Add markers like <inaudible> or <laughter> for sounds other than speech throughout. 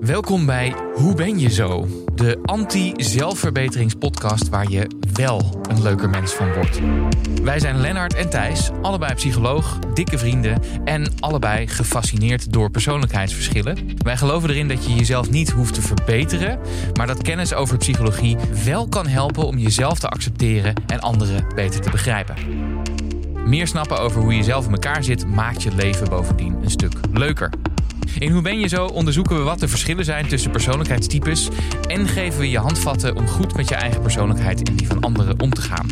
Welkom bij Hoe ben je zo? De anti-zelfverbeteringspodcast waar je wel een leuker mens van wordt. Wij zijn Lennart en Thijs, allebei psycholoog, dikke vrienden en allebei gefascineerd door persoonlijkheidsverschillen. Wij geloven erin dat je jezelf niet hoeft te verbeteren, maar dat kennis over psychologie wel kan helpen om jezelf te accepteren en anderen beter te begrijpen. Meer snappen over hoe je zelf in elkaar zit maakt je leven bovendien een stuk leuker. In Hoe ben je zo onderzoeken we wat de verschillen zijn tussen persoonlijkheidstypes en geven we je handvatten om goed met je eigen persoonlijkheid en die van anderen om te gaan.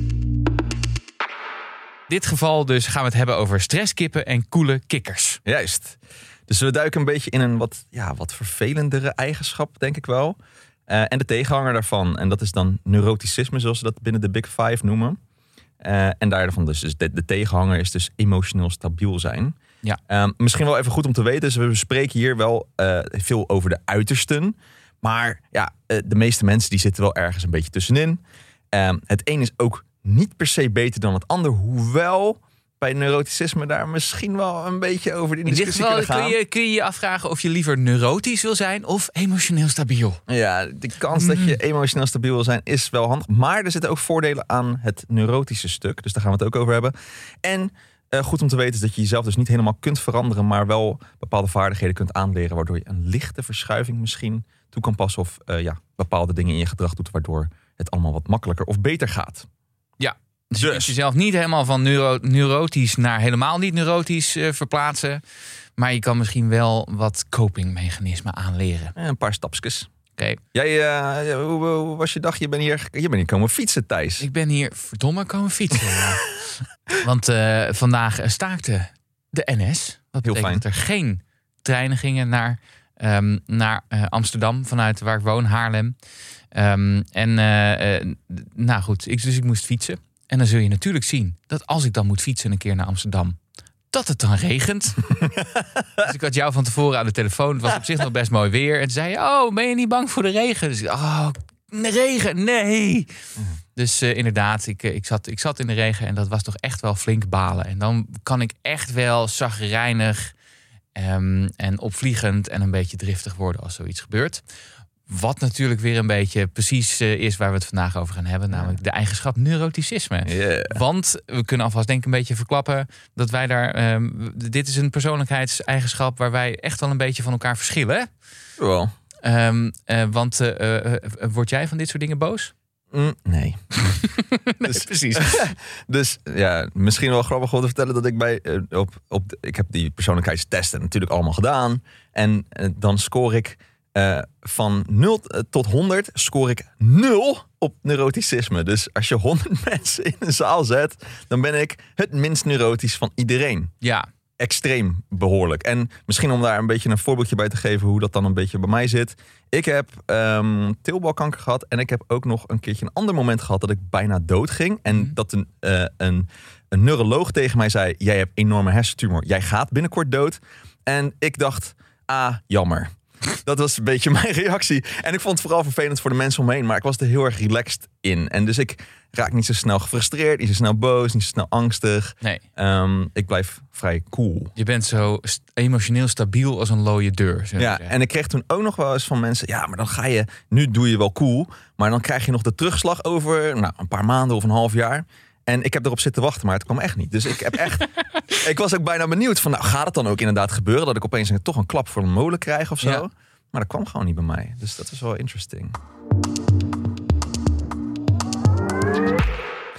Dit geval dus gaan we het hebben over stresskippen en coole kikkers. Juist. Dus we duiken een beetje in een wat, ja, wat vervelendere eigenschap, denk ik wel. Uh, en de tegenhanger daarvan. En dat is dan neuroticisme, zoals ze dat binnen de Big Five noemen. Uh, en daarvan dus, dus de, de, tegenhanger is dus emotioneel stabiel zijn. Ja. Um, misschien wel even goed om te weten. Dus we bespreken hier wel uh, veel over de uitersten. Maar ja, uh, de meeste mensen die zitten wel ergens een beetje tussenin. Um, het een is ook niet per se beter dan het ander. Hoewel bij neuroticisme daar misschien wel een beetje over discussie in dit geval kun je, kun je je afvragen of je liever neurotisch wil zijn of emotioneel stabiel. Ja, de kans mm. dat je emotioneel stabiel wil zijn is wel handig. Maar er zitten ook voordelen aan het neurotische stuk. Dus daar gaan we het ook over hebben. En uh, goed om te weten is dat je jezelf dus niet helemaal kunt veranderen, maar wel bepaalde vaardigheden kunt aanleren, waardoor je een lichte verschuiving misschien toe kan passen of uh, ja, bepaalde dingen in je gedrag doet, waardoor het allemaal wat makkelijker of beter gaat. Ja, dus, dus. je kunt jezelf niet helemaal van neuro neurotisch naar helemaal niet neurotisch uh, verplaatsen, maar je kan misschien wel wat copingmechanismen aanleren. Een paar stapjes. Oké. Jij, uh, hoe, hoe, was je dag? Je bent hier, je bent hier komen fietsen, Thijs. Ik ben hier verdomme komen fietsen. ja. <laughs> Want uh, vandaag staakte de NS. Wat Heel fijn. dat er geen treinen gingen naar, um, naar uh, Amsterdam vanuit waar ik woon, Haarlem. Um, en uh, nou goed, ik, dus ik moest fietsen. En dan zul je natuurlijk zien dat als ik dan moet fietsen een keer naar Amsterdam, dat het dan regent. <laughs> dus ik had jou van tevoren aan de telefoon. Het was op zich nog best mooi weer. En toen zei je, oh, ben je niet bang voor de regen? Dus ik, oh, regen, nee. Dus uh, inderdaad, ik, ik, zat, ik zat in de regen en dat was toch echt wel flink balen. En dan kan ik echt wel zagrijnig um, en opvliegend en een beetje driftig worden als zoiets gebeurt. Wat natuurlijk weer een beetje precies uh, is waar we het vandaag over gaan hebben. Namelijk de eigenschap neuroticisme. Yeah. Want we kunnen alvast denk ik een beetje verklappen dat wij daar... Um, dit is een persoonlijkheidseigenschap waar wij echt wel een beetje van elkaar verschillen. Wel. Um, uh, want uh, word jij van dit soort dingen boos? Mm, nee. <laughs> <laughs> nee. dus, precies. <laughs> dus ja, misschien wel grappig om te vertellen dat ik bij op, op ik heb die persoonlijkheidstesten natuurlijk allemaal gedaan en dan scoor ik uh, van 0 tot 100 scoor ik 0 op neuroticisme. Dus als je 100 <laughs> mensen in een zaal zet, dan ben ik het minst neurotisch van iedereen. Ja, extreem behoorlijk. En misschien om daar een beetje een voorbeeldje bij te geven hoe dat dan een beetje bij mij zit. Ik heb um, teelbalkanker gehad en ik heb ook nog een keertje een ander moment gehad dat ik bijna dood ging. En mm. dat een, uh, een, een neuroloog tegen mij zei: Jij hebt enorme hersentumor, jij gaat binnenkort dood. En ik dacht: Ah, jammer. Dat was een beetje <laughs> mijn reactie. En ik vond het vooral vervelend voor de mensen omheen. Maar ik was er heel erg relaxed in. En dus ik raak niet zo snel gefrustreerd, niet zo snel boos, niet zo snel angstig. Nee. Um, ik blijf vrij cool. Je bent zo st emotioneel stabiel als een looie deur. Ja, en ik kreeg toen ook nog wel eens van mensen... ja, maar dan ga je... nu doe je wel cool... maar dan krijg je nog de terugslag over nou, een paar maanden of een half jaar... En ik heb erop zitten wachten, maar het kwam echt niet. Dus ik heb echt. <laughs> ik was ook bijna benieuwd van, nou, gaat het dan ook inderdaad gebeuren dat ik opeens toch een klap voor een molen krijg of zo? Ja. Maar dat kwam gewoon niet bij mij. Dus dat was wel interesting.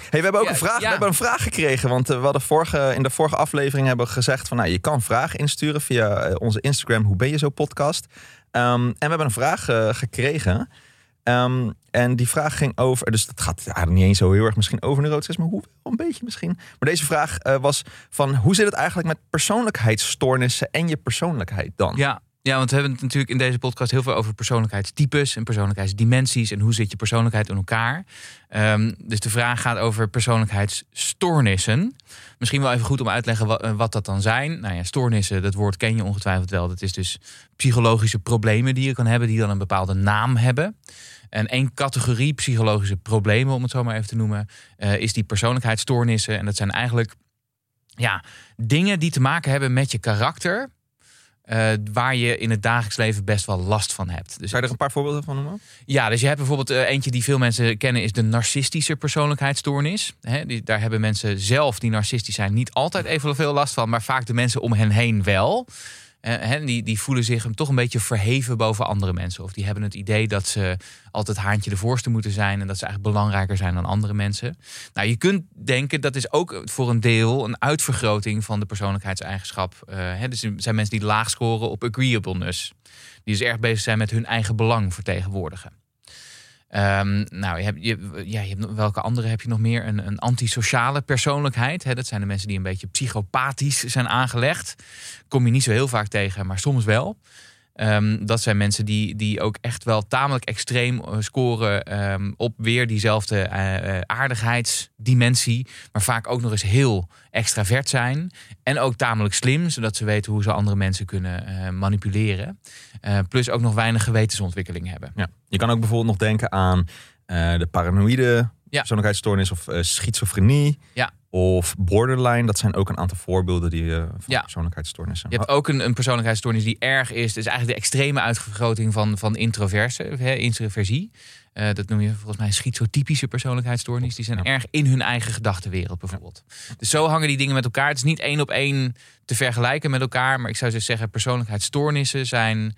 Hey, we hebben ook Ja, een vraag. ja. We hebben een vraag gekregen. Want eh, we hadden vorige, in de vorige aflevering hebben we gezegd van nou, je kan vragen insturen via eh, onze Instagram. Hoe ben je zo podcast? Um, en we hebben een vraag uh, gekregen. Um, en die vraag ging over, dus het gaat niet eens zo heel erg misschien over neuroticisme, maar hoe wel een beetje misschien. Maar deze vraag uh, was van hoe zit het eigenlijk met persoonlijkheidsstoornissen en je persoonlijkheid dan? Ja. Ja, want we hebben het natuurlijk in deze podcast heel veel over persoonlijkheidstypes en persoonlijkheidsdimensies en hoe zit je persoonlijkheid in elkaar. Um, dus de vraag gaat over persoonlijkheidsstoornissen. Misschien wel even goed om uit te leggen wat, wat, dat dan zijn. Nou ja, stoornissen, dat woord ken je ongetwijfeld wel. Dat is dus psychologische problemen die je kan hebben, die dan een bepaalde naam hebben. En één categorie psychologische problemen, om het zo maar even te noemen, uh, is die persoonlijkheidsstoornissen. En dat zijn eigenlijk ja, dingen die te maken hebben met je karakter. Eh, waar je in het dagelijks leven best wel last van hebt. Dus Zou je er een paar voorbeelden van noemen? ja, dus je hebt bijvoorbeeld eh, eentje die veel mensen kennen, is de narcistische persoonlijkheidsstoornis. Hè, die, daar hebben mensen zelf die narcistisch zijn niet altijd evenveel last van, maar vaak de mensen om hen heen wel. Eh, hè, die, die voelen zich hem toch een beetje verheven boven andere mensen. Of die hebben het idee dat ze altijd haantje de voorste moeten zijn en dat ze eigenlijk belangrijker zijn dan andere mensen. Nou, je kunt denken dat is ook voor een deel een uitvergroting van de persoonlijkheidseigenschap. Eh, hè, dus er zijn mensen die laag scoren op agreeableness. Die dus erg bezig zijn met hun eigen belang vertegenwoordigen. Ehm, nou, je hebt, je, ja, je hebt, welke andere heb je nog meer? Een, een antisociale persoonlijkheid. Hè? Dat zijn de mensen die een beetje psychopathisch zijn aangelegd. Kom je niet zo heel vaak tegen, maar soms wel. Ehm, dat zijn mensen die, die ook echt wel tamelijk extreem eh, scoren ehm, op weer diezelfde eh, eh, aardigheidsdimensie. Maar vaak ook nog eens heel extravert zijn. En ook tamelijk slim, zodat ze weten hoe ze andere mensen kunnen manipuleren. Plus ook nog weinig gewetensontwikkeling hebben. Ja. Je kan ook bijvoorbeeld nog denken aan de paranoïde Ja. persoonlijkheidsstoornis of schizofrenie. Ja. Of borderline. Dat zijn ook een aantal voorbeelden die, eh, van Ja. persoonlijkheidsstoornissen. Je hebt ook een, een persoonlijkheidsstoornis die erg is. Dus eigenlijk de extreme uitvergroting van, van introverse, hè, introversie. Eh, dat noem je volgens mij schizotypische persoonlijkheidsstoornis. Die zijn Ja. erg in hun eigen gedachtenwereld bijvoorbeeld. Dus zo hangen die dingen met elkaar. Het is niet één op één te vergelijken met elkaar. Maar ik zou dus zeggen, persoonlijkheidsstoornissen zijn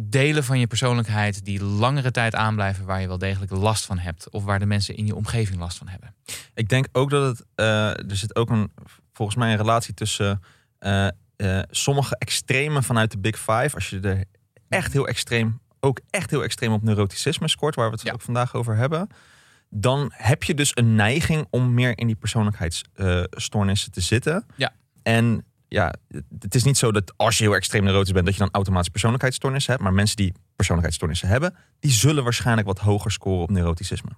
delen van je persoonlijkheid die langere tijd aanblijven waar je wel degelijk last van hebt. Of waar de mensen in je omgeving last van hebben. Ik denk ook dat het. eh, er zit ook een, volgens mij een relatie tussen eh, eh, sommige extremen vanuit de Big Five. Als je er echt heel extreem, ook echt heel extreem op neuroticisme scoort, waar we het Ja. ook vandaag over hebben. Dan heb je dus een neiging om meer in die persoonlijkheidsstoornissen te zitten. Ja. En ja, het is niet zo dat als je heel extreem neurotisch bent, dat je dan automatisch persoonlijkheidsstoornissen hebt. Maar mensen die persoonlijkheidsstoornissen hebben, die zullen waarschijnlijk wat hoger scoren op neuroticisme.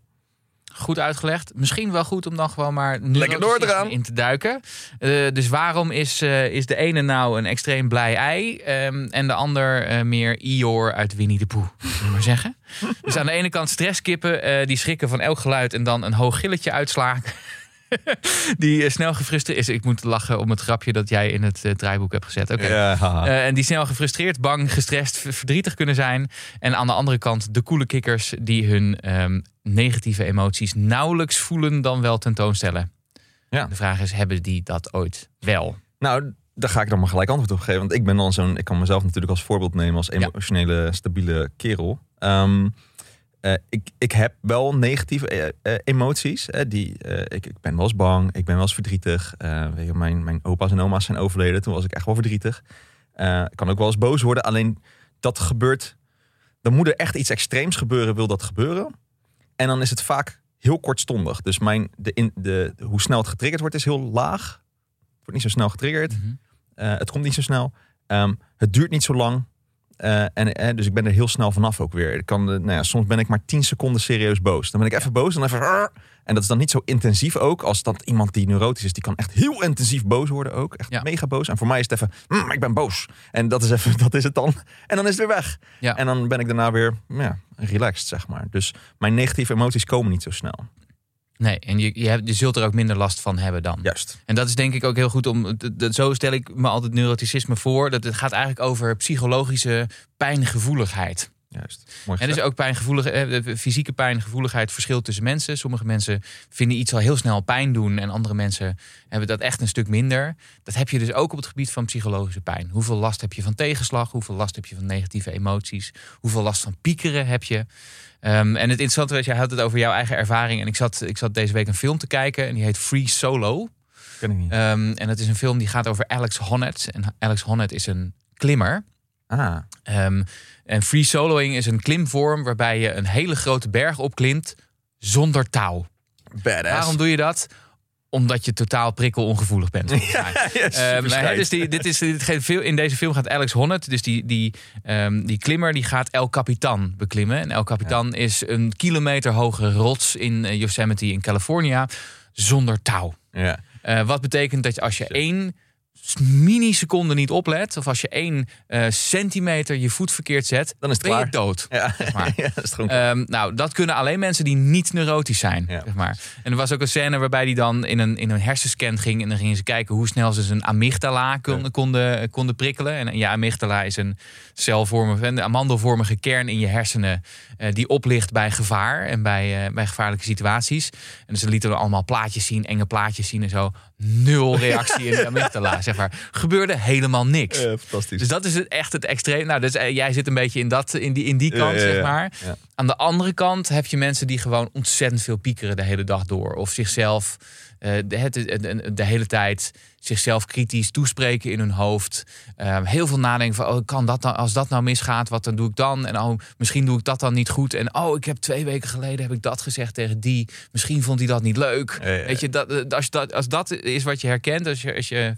Goed uitgelegd. Misschien wel goed om dan gewoon maar neuroticisme in te duiken. Eh, dus waarom is, eh, is de ene nou een extreem blij ei ehm, en de ander eh, meer Ior uit Winnie de Pooh? We maar zeggen. <laughs> Dus aan de ene kant stresskippen die schrikken van elk geluid en dan een hoog gilletje uitslaan. <laughs> die eh, snel gefrustreerd is. Ik moet lachen om het grapje dat jij in het eh, draaiboek hebt gezet. Oké. Ja. Eh, en die snel gefrustreerd, bang, gestrest, verdrietig kunnen zijn. En aan de andere kant de coole kikkers die hun ehm, negatieve emoties nauwelijks voelen dan wel tentoonstellen. Ja. De vraag is, hebben die dat ooit wel? Nou, daar ga ik dan maar gelijk antwoord op geven. Want ik ben dan zo'n. Ik kan mezelf natuurlijk als voorbeeld nemen als emotionele, stabiele kerel. Ehm, eh, ik, ik heb wel negatieve eh, eh, emoties. Die, ik, ik ben wel eens bang, ik ben wel eens verdrietig. Weet je, mijn, mijn opa's en oma's zijn overleden. Toen was ik echt wel verdrietig. Ik kan ook wel eens boos worden. Alleen dat gebeurt. Dan moet er echt iets extreems gebeuren, wil dat gebeuren. En dan is het vaak heel kortstondig. Dus mijn, de, in, de, hoe snel het getriggerd wordt, is heel laag. Het wordt niet zo snel getriggerd. Mhm. Het komt niet zo snel. Ehm, het duurt niet zo lang. Eh, en, eh, dus ik ben er heel snel vanaf ook weer. Ik kan, nou ja, soms ben ik maar 10 seconden serieus boos. Dan ben ik even boos, dan even. En dat is dan niet zo intensief ook als dat iemand die neurotisch is, die kan echt heel intensief boos worden ook. Echt Ja. mega boos. En voor mij is het even, "Mm, ik ben boos. En dat is even, <laughs> dat is het dan. En dan is het weer weg. Ja. En dan ben ik daarna weer ja, relaxed, zeg maar. Dus mijn negatieve emoties komen niet zo snel. Nee, en je, je, hebt, je zult er ook minder last van hebben dan. Juist. En dat is denk ik ook heel goed om. Zo stel ik me altijd neuroticisme voor. Dat het gaat eigenlijk over psychologische pijngevoeligheid. Juist. Mooi En dus ook pijngevoelige, eh, fysieke pijngevoeligheid verschilt tussen mensen. Sommige mensen vinden iets al heel snel pijn doen en andere mensen hebben dat echt een stuk minder. Dat heb je dus ook op het gebied van psychologische pijn. Hoeveel last heb je van tegenslag? Hoeveel last heb je van negatieve emoties? Hoeveel last van piekeren heb je? Ehm, en het interessante was, jij had het over jouw eigen ervaring. En ik zat, ik zat deze week een film te kijken en die heet Free Solo. Ken ik niet. Ehm, en dat is een film die gaat over Alex Honnold. En Alex Honnold is een klimmer. ah, Ehm, en free soloing is een klimvorm waarbij je een hele grote berg opklimt zonder touw. badass. Waarom doe je dat? Omdat je totaal prikkelongevoelig bent. <laughs> Ja, Eh, scheid. dus die, dit is, dit geeft veel, in deze film gaat Alex Honnold, dus die, die, ehm, die klimmer, die gaat El Capitan beklimmen. En El Capitan is een kilometer hoge rots in eh, Yosemite in California zonder touw. ja. Eh, wat betekent dat je als je één miniseconde niet oplet, of als je één eh, centimeter je voet verkeerd zet, Dan is het ben je klaar. dood. Ja, zeg maar. <laughs> ja, dat is gewoon... Ehm, nou, dat kunnen alleen mensen die niet neurotisch zijn. Ja. Zeg maar. En er was ook een scène waarbij die dan in een, in een hersenscan ging. En dan gingen ze kijken hoe snel ze zijn amygdala konden, konden, konden prikkelen. En ja, amygdala is een celvormige, een amandelvormige kern in je hersenen. eh, die oplicht bij gevaar en bij, eh, bij gevaarlijke situaties. En ze lieten er allemaal plaatjes zien, enge plaatjes zien en zo. Nul reactie in de amygdala, zeg maar. Gebeurde helemaal niks. Fantastisch. Dus dat is het, echt het extreem. Nou, dus eh, jij zit een beetje in, dat, in, die, in die kant, zeg maar. Aan de andere kant heb je mensen die gewoon ontzettend veel piekeren de hele dag door. Of zichzelf eh, de, het- de, de hele tijd zichzelf kritisch toespreken in hun hoofd. Eh, heel veel nadenken van, oh, kan dat nou, als dat nou misgaat, wat dan doe ik dan? En oh, misschien doe ik dat dan niet goed. En oh, ik heb twee weken geleden heb ik dat gezegd tegen die. Misschien vond hij dat niet leuk. Ja, ja, ja. Weet je, dat, eh, als, dat, als dat is wat je herkent, als je, als je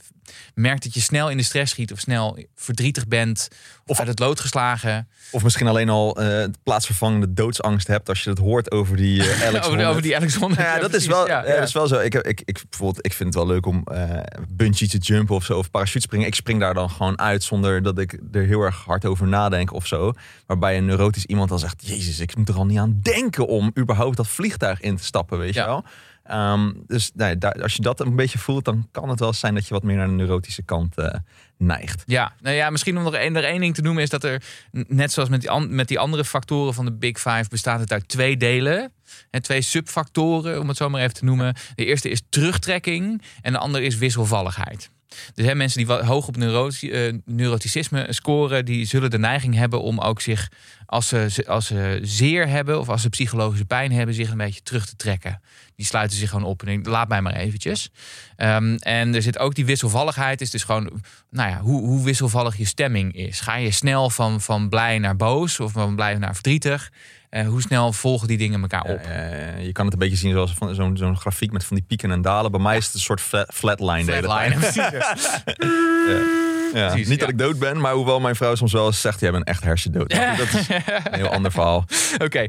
merkt dat je snel in de stress schiet of snel verdrietig bent of uit het lood geslagen. Of misschien alleen al eh plaatsvervangende doodsangst hebt als je het hoort over die eh, <laughs> Alex over, die Alex ja, Ja, dat, precies. is wel, Ja, ja, ja. dat is wel zo. Ik, heb- ik, ik, bijvoorbeeld, ik vind het wel leuk om eh bungee te jumpen of zo, of parachute springen. Ik spring daar dan gewoon uit zonder dat ik er heel erg hard over nadenk of zo. Waarbij een neurotisch iemand dan zegt: Jezus, ik moet er al niet aan denken om überhaupt dat vliegtuig in te stappen, weet je wel. Ehm, dus daar, als je dat een beetje voelt, dan kan het wel zijn dat je wat meer naar de neurotische kant eh, neigt. Ja, nou ja, misschien om nog één, er ding te noemen is dat er, net zoals met die, met die andere factoren van de Big Five, bestaat het uit twee delen. Hè, twee subfactoren, om het zo maar even te noemen. De eerste is terugtrekking en de andere is wisselvalligheid. Dus mensen die hoog op eh, neuroticisme scoren, die zullen de neiging hebben om ook zich, als ze, als ze zeer hebben of als ze psychologische pijn hebben, zich een beetje terug te trekken. Die sluiten zich gewoon op en denken, laat mij maar eventjes. Ehm, en er zit ook die wisselvalligheid, is dus gewoon, nou ja, hoe, hoe wisselvallig je stemming is. Ga je snel van, van blij naar boos of van blij naar verdrietig? Eh, hoe snel volgen die dingen elkaar op? Eh, je kan het een beetje zien zoals van zo'n zo'n grafiek met van die pieken en dalen. Bij mij is het een soort flat, flatline. Flatline, precies. <laughs> Ja, Precies, niet ja. dat ik dood ben, maar hoewel mijn vrouw soms wel eens zegt: jij bent echt hersendood. Nou, dat is een heel ander verhaal. <laughs> Oké,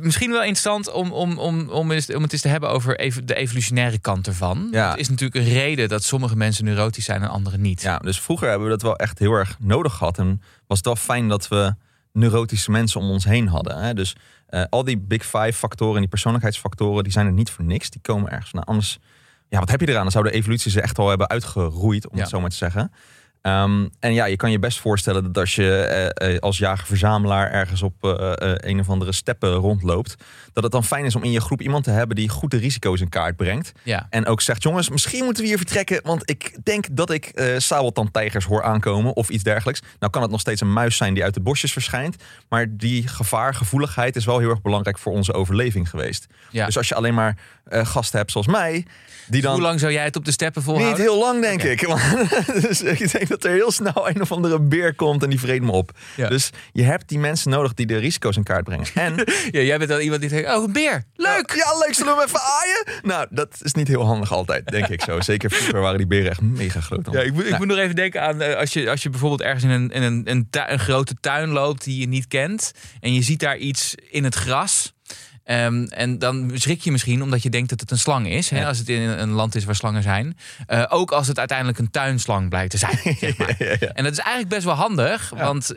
misschien wel interessant om, om, om, om, eens, om het eens te hebben over even de evolutionaire kant ervan. Ja. Het is natuurlijk een reden dat sommige mensen neurotisch zijn en anderen niet. Ja, dus vroeger hebben we dat wel echt heel erg nodig gehad. En was het wel fijn dat we neurotische mensen om ons heen hadden. Hè? Dus eh, al die big five factoren en die persoonlijkheidsfactoren, die zijn er niet voor niks. Die komen ergens van. Anders, ja, wat heb je eraan? Dan zou de evolutie ze echt al hebben uitgeroeid, om Ja. het zo maar te zeggen. Ehm, en ja, je kan je best voorstellen dat als je eh, eh, als jager-verzamelaar ergens op eh, een of andere steppen rondloopt, dat het dan fijn is om in je groep iemand te hebben die goed de risico's in kaart brengt. Ja. En ook zegt, jongens, misschien moeten we hier vertrekken, want ik denk dat ik eh sabeltandtijgers hoor aankomen of iets dergelijks. Nou kan het nog steeds een muis zijn die uit de bosjes verschijnt, maar die gevaargevoeligheid is wel heel erg belangrijk voor onze overleving geweest. Ja. Dus als je alleen maar eh, gasten hebt zoals mij, die dan Hoe lang zou jij het op de steppen volhouden? niet heel lang, denk ik. <laughs> Want- dus ik denk dat er heel snel een of andere beer komt en die vreet me op. Ja. Dus je hebt die mensen nodig die de risico's in kaart brengen. En <laughs> Ja, jij bent dan iemand die denkt, oh een beer, leuk! Ja, leuk. Zullen we hem even aaien? Nou, dat is niet heel handig altijd, denk ik zo. Zeker vroeger waren die beren echt mega groot. Ja, ik moet, ik Nou, moet nog even denken aan eh, als, je, als je bijvoorbeeld ergens in een, in een, een, een grote tuin loopt die je niet kent. En je ziet daar iets in het gras. Ehm, en dan schrik je misschien omdat je denkt dat het een slang is. Hè, Ja. Als het in een land is waar slangen zijn. Eh, ook als het uiteindelijk een tuinslang blijkt te zijn. <laughs> Zeg maar. ja, ja. En dat is eigenlijk best wel handig. Want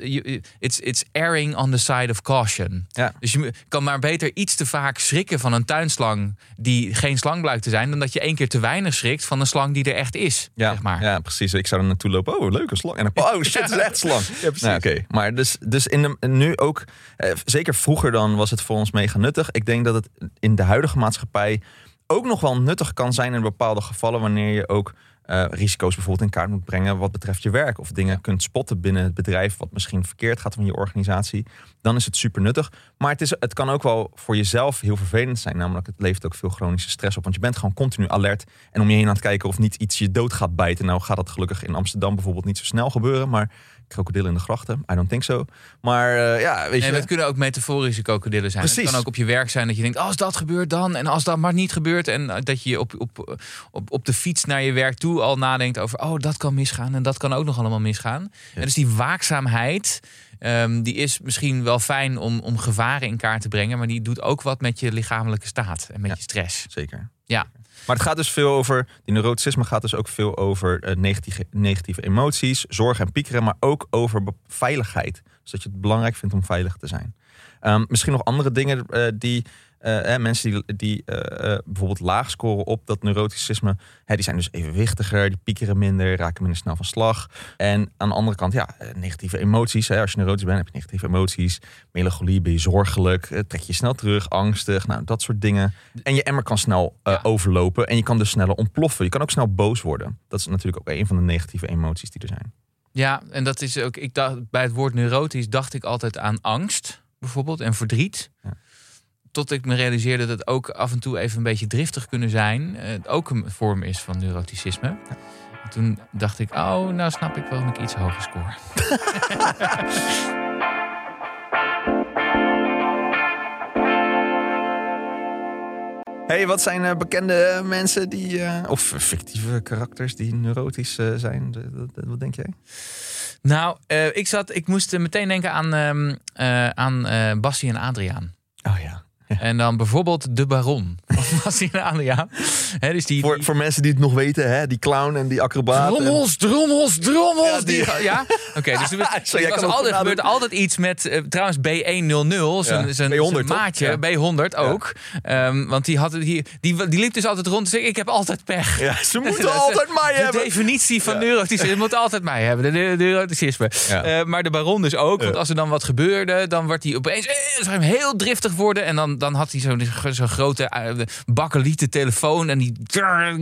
it's, it's erring on the side of caution. Dus je kan maar beter iets te vaak schrikken van een tuinslang die geen slang blijkt te zijn. Dan dat je één keer te weinig schrikt van een slang die er echt is. Ja, zeg maar. ja, precies. Ik zou er naartoe lopen. Oh, leuke slang. En dan, oh shit, het is echt slang. <laughs> Ja, precies. Nou, Oké, maar dus, dus in de, nu ook, eh, zeker vroeger dan was het voor ons mega nuttig. Ik denk dat het in de huidige maatschappij ook nog wel nuttig kan zijn in bepaalde gevallen wanneer je ook eh, risico's bijvoorbeeld in kaart moet brengen wat betreft je werk of dingen kunt spotten binnen het bedrijf wat misschien verkeerd gaat van je organisatie. Dan is het super nuttig. Maar het, is, het kan ook wel voor jezelf heel vervelend zijn. Namelijk, het levert ook veel chronische stress op. Want je bent gewoon continu alert. En om je heen aan het kijken of niet iets je dood gaat bijten. Nou gaat dat gelukkig in Amsterdam bijvoorbeeld niet zo snel gebeuren. Maar krokodillen in de grachten, I don't think so. Maar eh, ja, weet je... het kunnen ook metaforische krokodillen zijn. Het Precies. kan ook op je werk zijn dat je denkt, als dat gebeurt dan. En als dat maar niet gebeurt. En eh, dat je op, op, op, op de fiets naar je werk toe al nadenkt over... oh, dat kan misgaan en dat kan ook nog allemaal misgaan. En dus die waakzaamheid Ehm, die is misschien wel fijn om, om gevaren in kaart te brengen, maar die doet ook wat met je lichamelijke staat en met Ja. je stress. Zeker. Ja. Maar het gaat dus veel over, die neuroticisme gaat dus ook veel over eh, negatieve, negatieve emoties, zorg en piekeren, maar ook over veiligheid. Dus dat je het belangrijk vindt om veilig te zijn. Ehm, misschien nog andere dingen eh, die hè, mensen die, die eh, eh, bijvoorbeeld laag scoren op dat neuroticisme, hè, die zijn dus evenwichtiger, die piekeren minder, raken minder snel van slag. En aan de andere kant, ja, eh, negatieve emoties. Hè, als je neurotisch bent, heb je negatieve emoties. Melancholie, ben je zorgelijk, eh, trek je snel terug, angstig, nou, dat soort dingen. En je emmer kan snel eh, Ja. overlopen en je kan dus sneller ontploffen. Je kan ook snel boos worden. Dat is natuurlijk ook een van de negatieve emoties die er zijn. Ja, en dat is ook. Ik dacht bij het woord neurotisch dacht ik altijd aan angst, bijvoorbeeld, en verdriet. Ja. Tot ik me realiseerde dat het ook af en toe even een beetje driftig kunnen zijn. eh, ook een vorm is van neuroticisme. En toen dacht ik, oh, nou snap ik waarom ik iets hoger score. <laughs> hey, wat zijn eh, bekende mensen die, eh, of fictieve karakters die neurotisch eh, zijn? Wat denk jij? Nou, eh, ik, zat, ik moest eh, meteen denken aan, ehm eh, aan eh Bassie en Adriaan. <laughs> En dan bijvoorbeeld de Baron van. Hè, dus die, Voor, die- voor mensen die het nog weten, hè? die clown en die acrobaat. en- Drommels, drommels, drommels. Ja, die, ja? Oké, dus er, was- <laughs> altijd, gebeurt altijd iets met, eh, trouwens, B100, zijn, zijn, B100 zijn toch? maatje, Ja. B100 ook. Ehm, want die, had, die, die, die liep dus altijd rond en zei, ik heb altijd pech. Ja, ze <laughs> moeten altijd mij De hebben. definitie van neuroticisme je moet altijd mij hebben. De neu- neuroticisme. Maar de baron dus ook. Want als er dan wat gebeurde, dan wordt hij opeens eh, heel driftig worden. En dan, dan had hij zo'n zo'n grote uh, bakkelieten telefoon. En die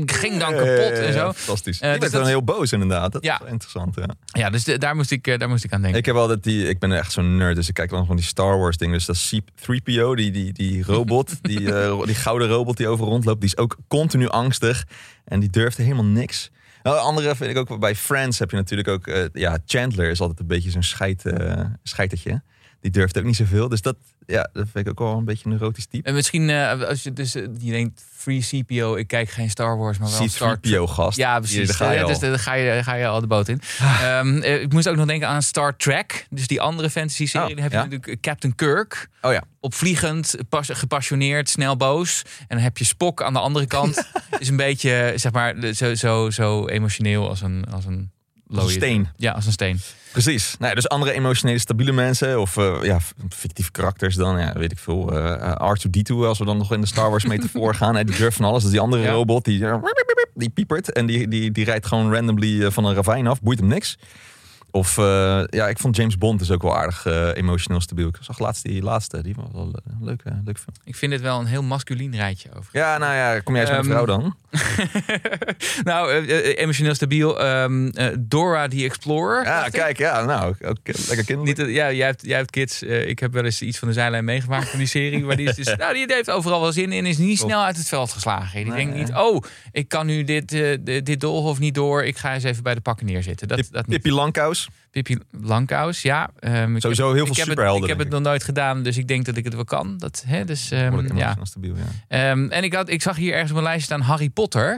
ging dan kapot en zo. Fantastisch. Eh, die dus werd dan heel boos inderdaad. Dat Ja. interessant. Ja. Ja, dus de- daar, moest ik, eh, daar moest ik aan denken. Ik heb altijd die, ik ben echt zo'n nerd, dus ik kijk dan van die Star Wars dingen. Dus dat is C-3PO, die, die, die robot, <laughs> die, die gouden robot die over rondloopt, die is ook continu angstig en die durfde helemaal niks. Nou, de andere vind ik ook bij Friends heb je natuurlijk ook, ja, Chandler is altijd een beetje zo'n scheid, eh scheitertje. Die durft ook niet zoveel, dus dat, ja, dat vind ik ook wel een beetje een neurotisch type. En misschien, eh, als je dus eh, je denkt, free CPO, ik kijk geen Star Wars, maar wel Star Trek. C-3PO gast. Ja, Hier, precies. daar ga je Eh, dus daar ga je, daar ga je al de boot in. Ehm, eh, ik moest ook nog denken aan Star Trek. Dus die andere fantasy-serie. Oh, dan heb je natuurlijk Captain Kirk. Oh ja, Opvliegend, pas, gepassioneerd, snel boos. En dan heb je Spock aan de andere kant. <laughs> is een beetje, zeg maar, zo, zo, zo emotioneel als een, als een als een steen. Ja, als een steen. Precies. Nou ja, dus andere emotionele stabiele mensen of eh, ja, fictieve karakters dan, ja, weet ik veel. eh R2D2 als we dan nog in de Star Wars metafoor <laughs> gaan. Hè, die durft van alles. Dus die andere Ja. robot die, eh, die piepert en die, die, die rijdt gewoon randomly eh, van een ravijn af. Boeit hem niks. Of eh, ja, ik vond James Bond dus ook wel aardig eh, emotioneel stabiel. Ik zag laatst die laatste, die was wel een leuke, leuke film. Ik vind dit wel een heel masculien rijtje over. Ja, nou ja, kom jij eens met een Ehm, vrouw dan? <laughs> nou, eh, eh, emotioneel stabiel. ehm, eh, Dora the Explorer. Ja, ik. kijk, ja, nou, ook, lekker kinderlijk. Niet, ja, jij hebt, jij hebt kids. Ik heb wel eens iets van de zijlijn meegemaakt van die serie. Maar die, is dus, <laughs> nou, die heeft overal wel zin in. Is niet Top. snel uit het veld geslagen. Die Nee, denkt nee. niet, oh, ik kan nu dit, eh, dit, doolhof niet door. Ik ga eens even bij de pakken neerzitten. Dat, Pip- dat niet. Pippi Langkous. Pippi Langkous, ja. Ik Sowieso heb, heel veel ik heb het, superhelden, Ik heb het nog nooit gedaan, dus ik denk dat ik het wel kan. Dat, hè, dus, Behoorlijk ja. stabiel, ja. Ehm, en ik, had, ik zag hier ergens op een lijstje staan Harry Potter.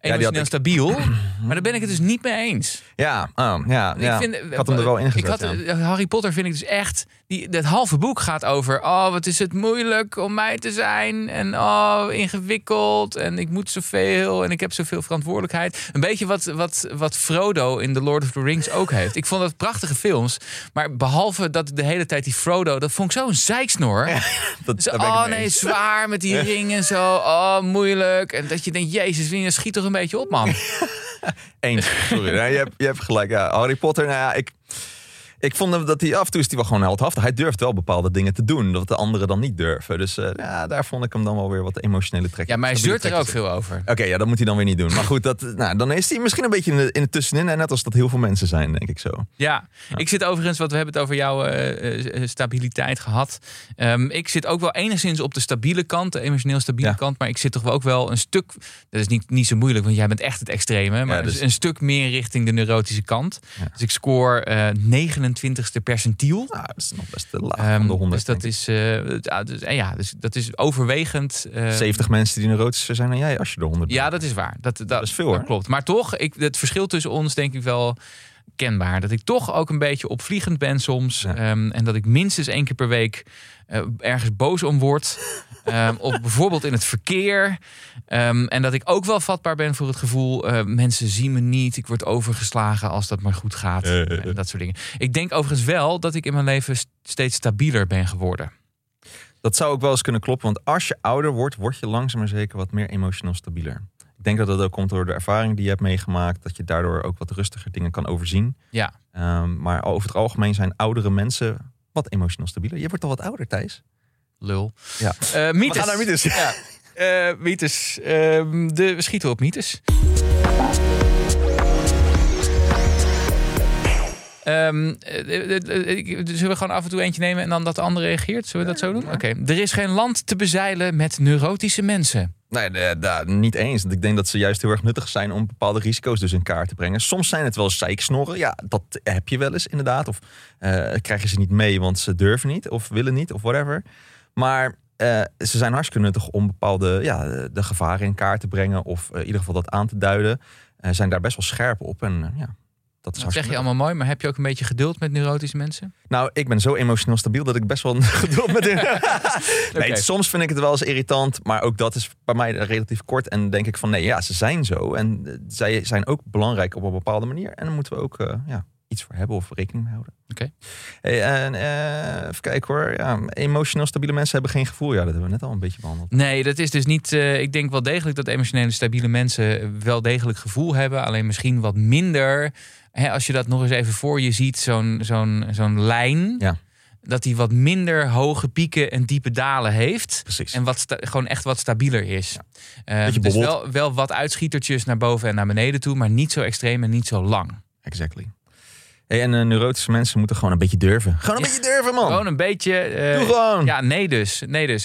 die had Emotioneel ik- stabiel. <clears throat> Maar daar ben ik het dus niet mee eens. Ja, oh, ja, ja. Ik, vind, ik had hem er wel in gezet. Ik had, ja. eh, Harry Potter vind ik dus echt. Die, dat halve boek gaat over. Oh, wat is het moeilijk om mij te zijn. En oh, ingewikkeld. En ik moet zoveel. En ik heb zoveel verantwoordelijkheid. Een beetje wat, wat, wat Frodo in The Lord of the Rings ook heeft. Ik vond dat prachtige films. Maar behalve dat de hele tijd die Frodo. Dat vond ik zo'n zeiksnor. Dat, oh nee, eens. zwaar met die ring en zo. Oh, moeilijk. En dat je denkt, jezus, Wien, schiet toch een beetje op, man. <laughs> Eens. Sorry, ja, je, hebt, je hebt gelijk. Ja, Harry Potter, nou ja, ik, ik vond dat hij af en toe is hij wel gewoon heldhaftig. Hij durft wel bepaalde dingen te doen, dat de anderen dan niet durven. Dus eh, ja, daar vond ik hem dan wel weer wat emotionele trek. Ja, maar hij zeurt er ook veel over. Oké, ja, dat moet hij dan weer niet doen. Maar goed, dat, nou, dan is hij misschien een beetje in, het tussenin. En net als dat heel veel mensen zijn, denk ik zo. Ja, ik zit overigens, wat we hebben het over jouw eh, eh, stabiliteit gehad. Ehm, ik zit ook wel enigszins op de stabiele kant, de emotioneel stabiele kant. Maar ik zit toch wel ook wel een stuk, dat is niet, niet zo moeilijk, want jij bent echt het extreme. Maar dus... een, stuk meer richting de neurotische kant. Dus ik scoor uh, 29. 20ste percentiel. Dat is nog best te laag. Ehm, van de 100, dus dat is, eh, dus, eh, ja, dus dat is overwegend. 70 mensen die een zijn dan jij als je de 100 bent. Ja, dat is waar. Dat, dat, is veel. Dat klopt. Maar toch, ik, het verschil tussen ons denk ik wel kenbaar. Dat ik toch ook een beetje opvliegend ben soms. Ja. Ehm, en dat ik minstens één keer per week eh, ergens boos om word. <laughs> Ehm, of bijvoorbeeld in het verkeer. Ehm, en dat ik ook wel vatbaar ben voor het gevoel... eh, mensen zien me niet, ik word overgeslagen als dat maar goed gaat. En dat soort dingen. Ik denk overigens wel dat ik in mijn leven st- steeds stabieler ben geworden. Dat zou ook wel eens kunnen kloppen, want als je ouder wordt, word je langzaam maar zeker wat meer emotioneel stabieler. Ik denk dat dat ook komt door de ervaring die je hebt meegemaakt, dat je daardoor ook wat rustiger dingen kan overzien. Ja. Ehm, maar over het algemeen zijn oudere mensen wat emotioneel stabieler. Je wordt al wat ouder, Thijs. Lul. Ja. Eh, mythes. We gaan naar mythes. Ja. <laughs> Eh, mythes. Ehm, de, we schieten op mythes. Ehm, eh, zullen we gewoon af en toe eentje nemen en dan dat de ander reageert? Zullen we dat zo doen? Oké. Er is geen land te bezeilen met neurotische mensen. Nee, de- niet eens. Want ik denk dat ze juist heel erg nuttig zijn om bepaalde risico's dus in kaart te brengen. Soms zijn het wel zeiksnorren. Ja, dat heb je wel eens inderdaad. Of eh, krijgen ze niet mee, want ze durven niet of willen niet of whatever. Maar eh, ze zijn hartstikke nuttig om bepaalde ja, de gevaren in kaart te brengen. Of eh, in ieder geval dat aan te duiden. Zijn daar best wel scherp op. En ja, dat is Dat zeg je allemaal mooi, maar heb je ook een beetje geduld met neurotische mensen? nou, ik ben zo emotioneel stabiel dat ik best wel <laughs> geduld met <laughs> nee, Oké. Soms vind ik het wel eens irritant, maar ook dat is bij mij relatief kort. En denk ik van nee, ja, ze zijn zo. En eh, zij zijn ook belangrijk op een bepaalde manier. En dan moeten we ook eh, ja, iets voor hebben of rekening mee houden. Oké. Hey, en, eh, even kijken hoor. Ja, emotioneel stabiele mensen hebben geen gevoel. Ja, dat hebben we net al een beetje behandeld. Nee, dat is dus niet. eh, ik denk wel degelijk dat emotionele stabiele mensen wel degelijk gevoel hebben. Alleen misschien wat minder. Hè, als je dat nog eens even voor je ziet, zo'n zo'n zo'n lijn. Ja. Dat die wat minder hoge pieken en diepe dalen heeft. Precies. En wat gewoon echt wat stabieler is. Eh, Beetje dus wel, wel wat uitschietertjes naar boven en naar beneden toe. Maar niet zo extreem en niet zo lang. Exactly. Hey, en eh, neurotische mensen moeten gewoon een beetje durven. Gewoon een Ja. beetje durven, man. Gewoon een beetje. eh, Doe gewoon. Ja, nee dus. Nee dus.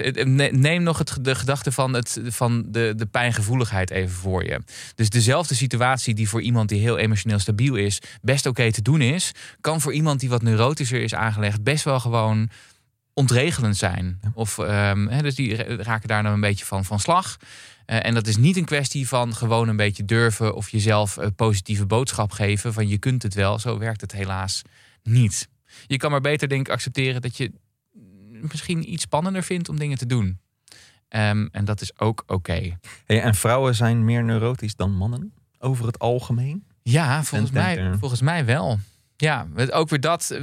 Neem nog het, de gedachte van, het, van de, de pijngevoeligheid even voor je. Dus dezelfde situatie die voor iemand die heel emotioneel stabiel is... best oké te doen is... kan voor iemand die wat neurotischer is aangelegd... best wel gewoon ontregelend zijn. Of, ehm, dus die ra- raken daar dan een beetje van, van slag. Eh, en dat is niet een kwestie van gewoon een beetje durven... of jezelf een positieve boodschap geven van je kunt het wel. Zo werkt het helaas niet. Je kan maar beter denk ik accepteren dat je misschien iets spannender vindt om dingen te doen. Ehm, en dat is ook oké. Hey, en vrouwen zijn meer neurotisch dan mannen? Over het algemeen? Ja, volgens mij, volgens mij wel. Ja, ook weer dat. eh,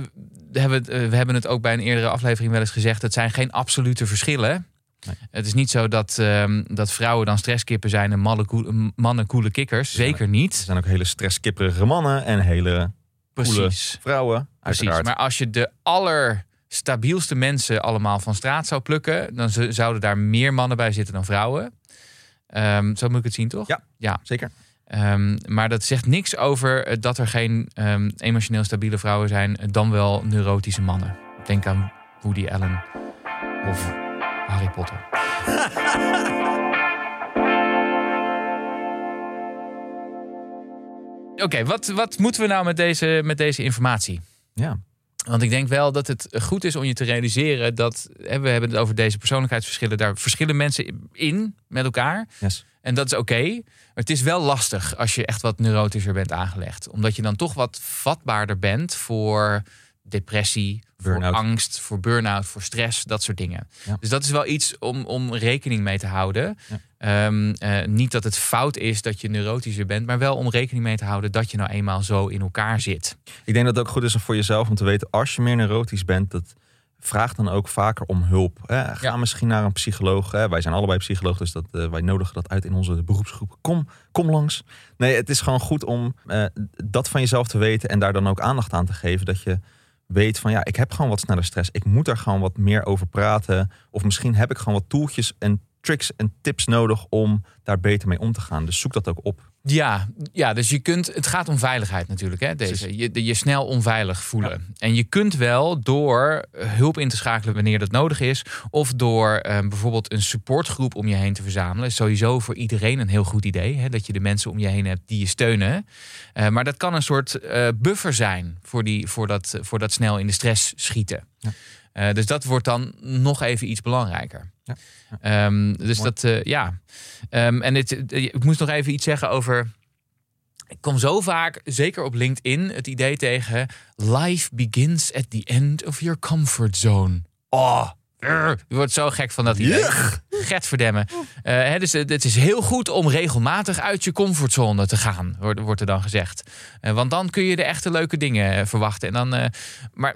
We hebben, eh, we hebben het ook bij een eerdere aflevering wel eens gezegd. Het zijn geen absolute verschillen. Nee. Het is niet zo dat, ehm, dat vrouwen dan stresskippen zijn en mannen, koe- mannen koele kikkers. Ja. Zeker Er niet. zijn ook hele stresskipperige mannen en hele coole Precies. vrouwen. Precies. Uiteraard. Maar als je de allerstabielste mensen allemaal van straat zou plukken, dan zouden daar meer mannen bij zitten dan vrouwen. Ehm, zo moet ik het zien, toch? Ja. ja. Zeker. Ehm, maar dat zegt niks over dat er geen emotioneel stabiele vrouwen zijn, dan wel neurotische mannen. Denk aan Woody Allen of Harry Potter. <laughs> Oké, wat, wat moeten we nou met deze, met deze informatie? Ja. Want ik denk wel dat het goed is om je te realiseren dat hè, we hebben het over deze persoonlijkheidsverschillen. Daar verschillen mensen in met elkaar. Yes. En dat is oké. Maar het is wel lastig als je echt wat neurotischer bent aangelegd. Omdat je dan toch wat vatbaarder bent voor depressie, voor angst, voor burn-out, voor stress, dat soort dingen. Ja. Dus dat is wel iets om, om rekening mee te houden. Ja. Ehm, eh, niet dat het fout is dat je neurotischer bent, maar wel om rekening mee te houden dat je nou eenmaal zo in elkaar zit. Ik denk dat het ook goed is voor jezelf om te weten, als je meer neurotisch bent, dat vraag dan ook vaker om hulp. Hè. Ga Ja. misschien naar een psycholoog. Hè. Wij zijn allebei psycholoog, dus dat, eh, wij nodigen dat uit in onze beroepsgroep. Kom, kom langs. Nee, het is gewoon goed om eh, dat van jezelf te weten en daar dan ook aandacht aan te geven. Dat je weet van ja, ik heb gewoon wat sneller stress. Ik moet daar gewoon wat meer over praten. Of misschien heb ik gewoon wat toeltjes en tricks en tips nodig om daar beter mee om te gaan. Dus zoek dat ook op. Ja, ja, dus je kunt. Het gaat om veiligheid natuurlijk. Hè, deze. Je, je snel onveilig voelen. En je kunt wel door hulp in te schakelen wanneer dat nodig is. Of door eh, bijvoorbeeld een supportgroep om je heen te verzamelen. Is sowieso voor iedereen een heel goed idee. Hè, dat je de mensen om je heen hebt die je steunen. Eh, maar dat kan een soort eh, buffer zijn voor, die, voor, dat, voor dat snel in de stress schieten. Ja. Eh, dus dat wordt dan nog even iets belangrijker. Ja. Ehm, dus Mooi. dat, eh, ja. Ehm, en het, eh, ik moest nog even iets zeggen over Ik kom zo vaak, zeker op LinkedIn, het idee tegen... Life begins at the end of your comfort zone. Oh, je wordt zo gek van dat idee. Get verdemmen. Uh, hè, dus het is heel goed om regelmatig uit je comfortzone te gaan, wordt, wordt er dan gezegd. Uh, want dan kun je de echte leuke dingen verwachten. En dan, uh, maar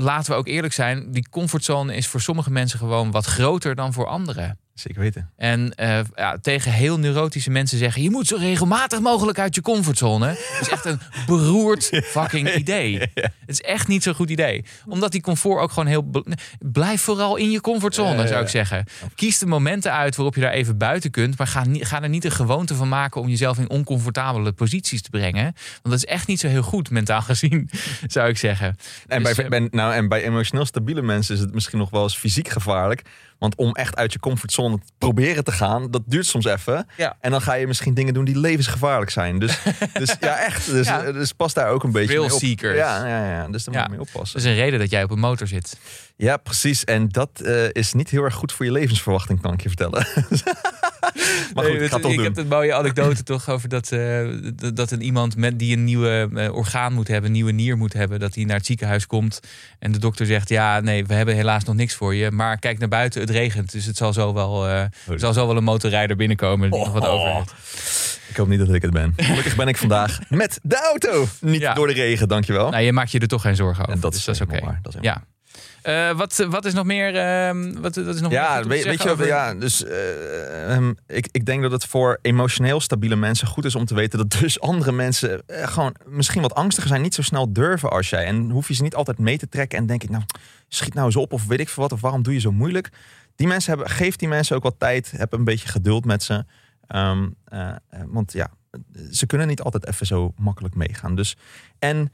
laten we ook eerlijk zijn, die comfortzone is voor sommige mensen gewoon wat groter dan voor anderen. Zeker weten. En uh, ja, tegen heel neurotische mensen zeggen: je moet zo regelmatig mogelijk uit je comfortzone. <laughs> Dat is echt een beroerd fucking idee. Het is echt niet zo'n goed idee. Omdat die comfort ook gewoon heel. Blijf vooral in je comfortzone, zou ik zeggen. Kies de momenten uit waarop je daar even buiten kunt. Maar ga, ga er niet een gewoonte van maken om jezelf in oncomfortabele posities te brengen. Want dat is echt niet zo heel goed, mentaal gezien, <laughs> zou ik zeggen. En, dus, bij, bij, nou, en bij emotioneel stabiele mensen is het misschien nog wel eens fysiek gevaarlijk. Want om echt uit je comfortzone te proberen te gaan, dat duurt soms even. Ja. En dan ga je misschien dingen doen die levensgevaarlijk zijn. Dus, <laughs> dus ja, echt. Dus, Ja. dus pas daar ook een beetje mee op. Thrillseekers. Ja, ja, ja, dus daar moet je mee oppassen. Dat is een reden dat jij op een motor zit. Ja, precies. En dat eh, is niet heel erg goed voor je levensverwachting, kan ik je vertellen. <laughs> <laughs> maar goed, ik ga het toch ik doen. heb een mooie anekdote toch over dat, eh, dat- dat een iemand met die een nieuwe eh, orgaan moet hebben, een nieuwe nier moet hebben, dat hij naar het ziekenhuis komt en de dokter zegt: Ja, nee, we hebben helaas nog niks voor je. Maar kijk naar buiten, het regent. Dus het zal zo wel, eh, er zal zo wel een motorrijder binnenkomen die nog wat Oh. over heeft. Ik hoop niet dat ik het ben. Gelukkig ben ik vandaag met de auto. Niet Ja. door de regen, dankjewel. Nou, je maakt je er toch geen zorgen over. en dat dus is, dat is oké. Ja. Eh, wat, wat is nog meer? ehm, wat, is nog meer Ja, te weet, je over- ja, dus eh, ehm, ik, ik denk dat het voor emotioneel stabiele mensen goed is om te weten dat dus andere mensen eh, gewoon misschien wat angstiger zijn, niet zo snel durven als jij. En hoef je ze niet altijd mee te trekken en denk ik, nou, schiet nou eens op of weet ik veel wat, of waarom doe je zo moeilijk? Die mensen hebben, geef die mensen ook wat tijd, heb een beetje geduld met ze. Ehm, eh, eh, want ja, ze kunnen niet altijd even zo makkelijk meegaan. Dus, en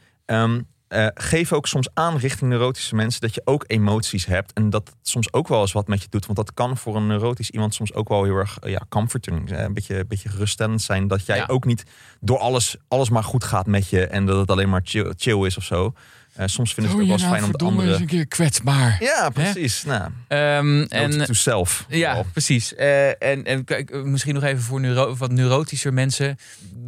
eh, geef ook soms aan richting neurotische mensen dat je ook emoties hebt. En dat het soms ook wel eens wat met je doet. Want dat kan voor een neurotisch iemand soms ook wel heel erg eh, ja, comforting. eh, Een beetje, een beetje geruststellend zijn. Dat jij Ja. ook niet door alles, alles maar goed gaat met je. En dat het alleen maar chill, chill is of zo. Eh, soms vinden ze het ook wel eens fijn om de andere... een keer kwetsbaar. Ja, precies. Nou, Ehm, en en to self. Ja, precies. Eh, en, en kijk, eh, misschien nog even voor neuro wat neurotischer mensen.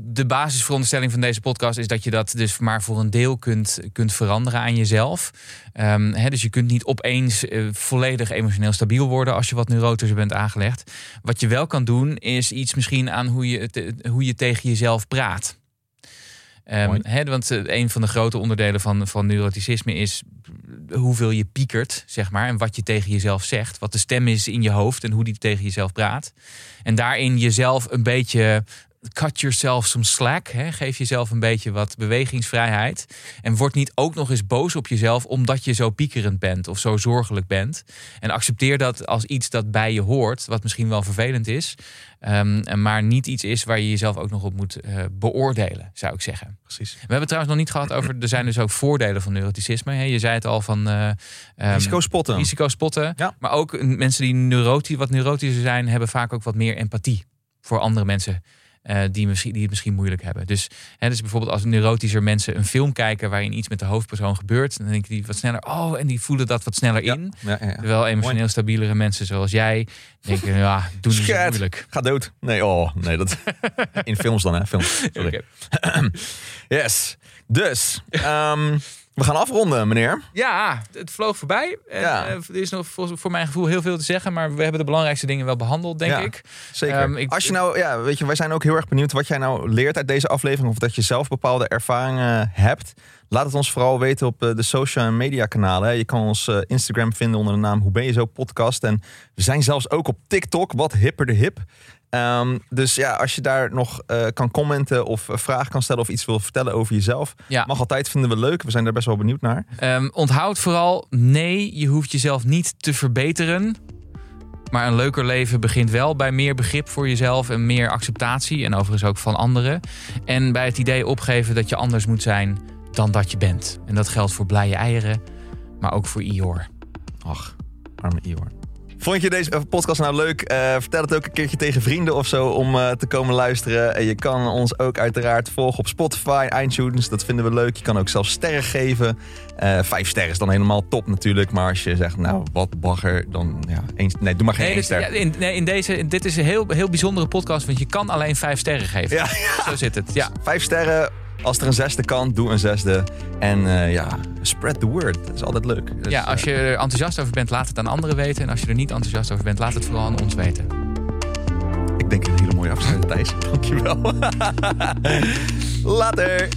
De basisveronderstelling van deze podcast is dat je dat dus maar voor een deel kunt, kunt veranderen aan jezelf. Ehm, hè, dus je kunt niet opeens volledig emotioneel stabiel worden als je wat neurotischer bent aangelegd. Wat je wel kan doen, is iets misschien aan hoe je, te- hoe je tegen jezelf praat. Ehm, want eh, een van de grote onderdelen van, van neuroticisme is hoeveel je piekert, zeg maar. En wat je tegen jezelf zegt. Wat de stem is in je hoofd en hoe die tegen jezelf praat. En daarin jezelf een beetje. Cut yourself some slack. Hè? Geef jezelf een beetje wat bewegingsvrijheid. En word niet ook nog eens boos op jezelf omdat je zo piekerend bent of zo zorgelijk bent. En accepteer dat als iets dat bij je hoort, wat misschien wel vervelend is. ehm, maar niet iets is waar je jezelf ook nog op moet eh, beoordelen, zou ik zeggen. precies. We hebben het trouwens nog niet gehad over. Er zijn dus ook voordelen van neuroticisme. Hè? Je zei het al van. eh ehm, Risico spotten. risico spotten. Ja. Maar ook mensen die neurotisch, wat neurotischer zijn, hebben vaak ook wat meer empathie voor andere mensen. Eh, die, misschien, die het misschien moeilijk hebben. Dus, hè, dus bijvoorbeeld als neurotischer mensen een film kijken waarin iets met de hoofdpersoon gebeurt, dan denken die wat sneller. Oh, en die voelen dat wat sneller Ja. in. Ja. Terwijl emotioneel stabielere mensen zoals jij denken, ja, doe niet zo moeilijk. Ga dood. Nee, oh, nee, dat... <laughs> In films dan, hè? Films. <laughs> Sorry. <clears throat> Yes. Dus, ehm, we gaan afronden, meneer. Ja, het vloog voorbij. Ja. eh, er is nog voor, mijn gevoel heel veel te zeggen, maar we hebben de belangrijkste dingen wel behandeld, denk Ja. ik. Zeker. Ik- Als je nou, ja, weet je, wij zijn ook heel erg benieuwd wat jij nou leert uit deze aflevering. Of dat je zelf bepaalde ervaringen hebt. Laat het ons vooral weten op eh, de social media kanalen. Je kan ons eh, Instagram vinden onder de naam Hoe ben je zo podcast. En we zijn zelfs ook op TikTok, wat hipper de hip. Ehm, dus ja, als je daar nog eh, kan commenten of eh, vragen kan stellen of iets wil vertellen over jezelf. Ja. Mag altijd, vinden we leuk. We zijn daar best wel benieuwd naar. Ehm, onthoud vooral, nee, je hoeft jezelf niet te verbeteren. Maar een leuker leven begint wel bij meer begrip voor jezelf en meer acceptatie. En overigens ook van anderen. En bij het idee opgeven dat je anders moet zijn dan dat je bent. En dat geldt voor blije eieren, maar ook voor Ior. Ach, arme Ior. Vond je deze podcast nou leuk? Uh, vertel het ook een keertje tegen vrienden of zo om uh, te komen luisteren. En je kan ons ook uiteraard volgen op Spotify, iTunes. Dat vinden we leuk. Je kan ook zelfs sterren geven. Uh, vijf sterren is dan helemaal top natuurlijk. Maar als je zegt, nou, wat bagger, dan ja, één, nee, doe maar geen nee, één ster. Ja, in, nee, in deze, dit is een heel, heel bijzondere podcast, want je kan alleen vijf sterren geven. Ja. Zo zit het, ja. Vijf sterren. Als er een zesde kan, doe een zesde. En uh, ja, spread the word. Dat is altijd leuk. Dus, ja, als je er enthousiast over bent, laat het aan anderen weten. En als je er niet enthousiast over bent, laat het vooral aan ons weten. Ik denk een hele mooie afsluiting, Thijs. <laughs> Dankjewel. <laughs> Later.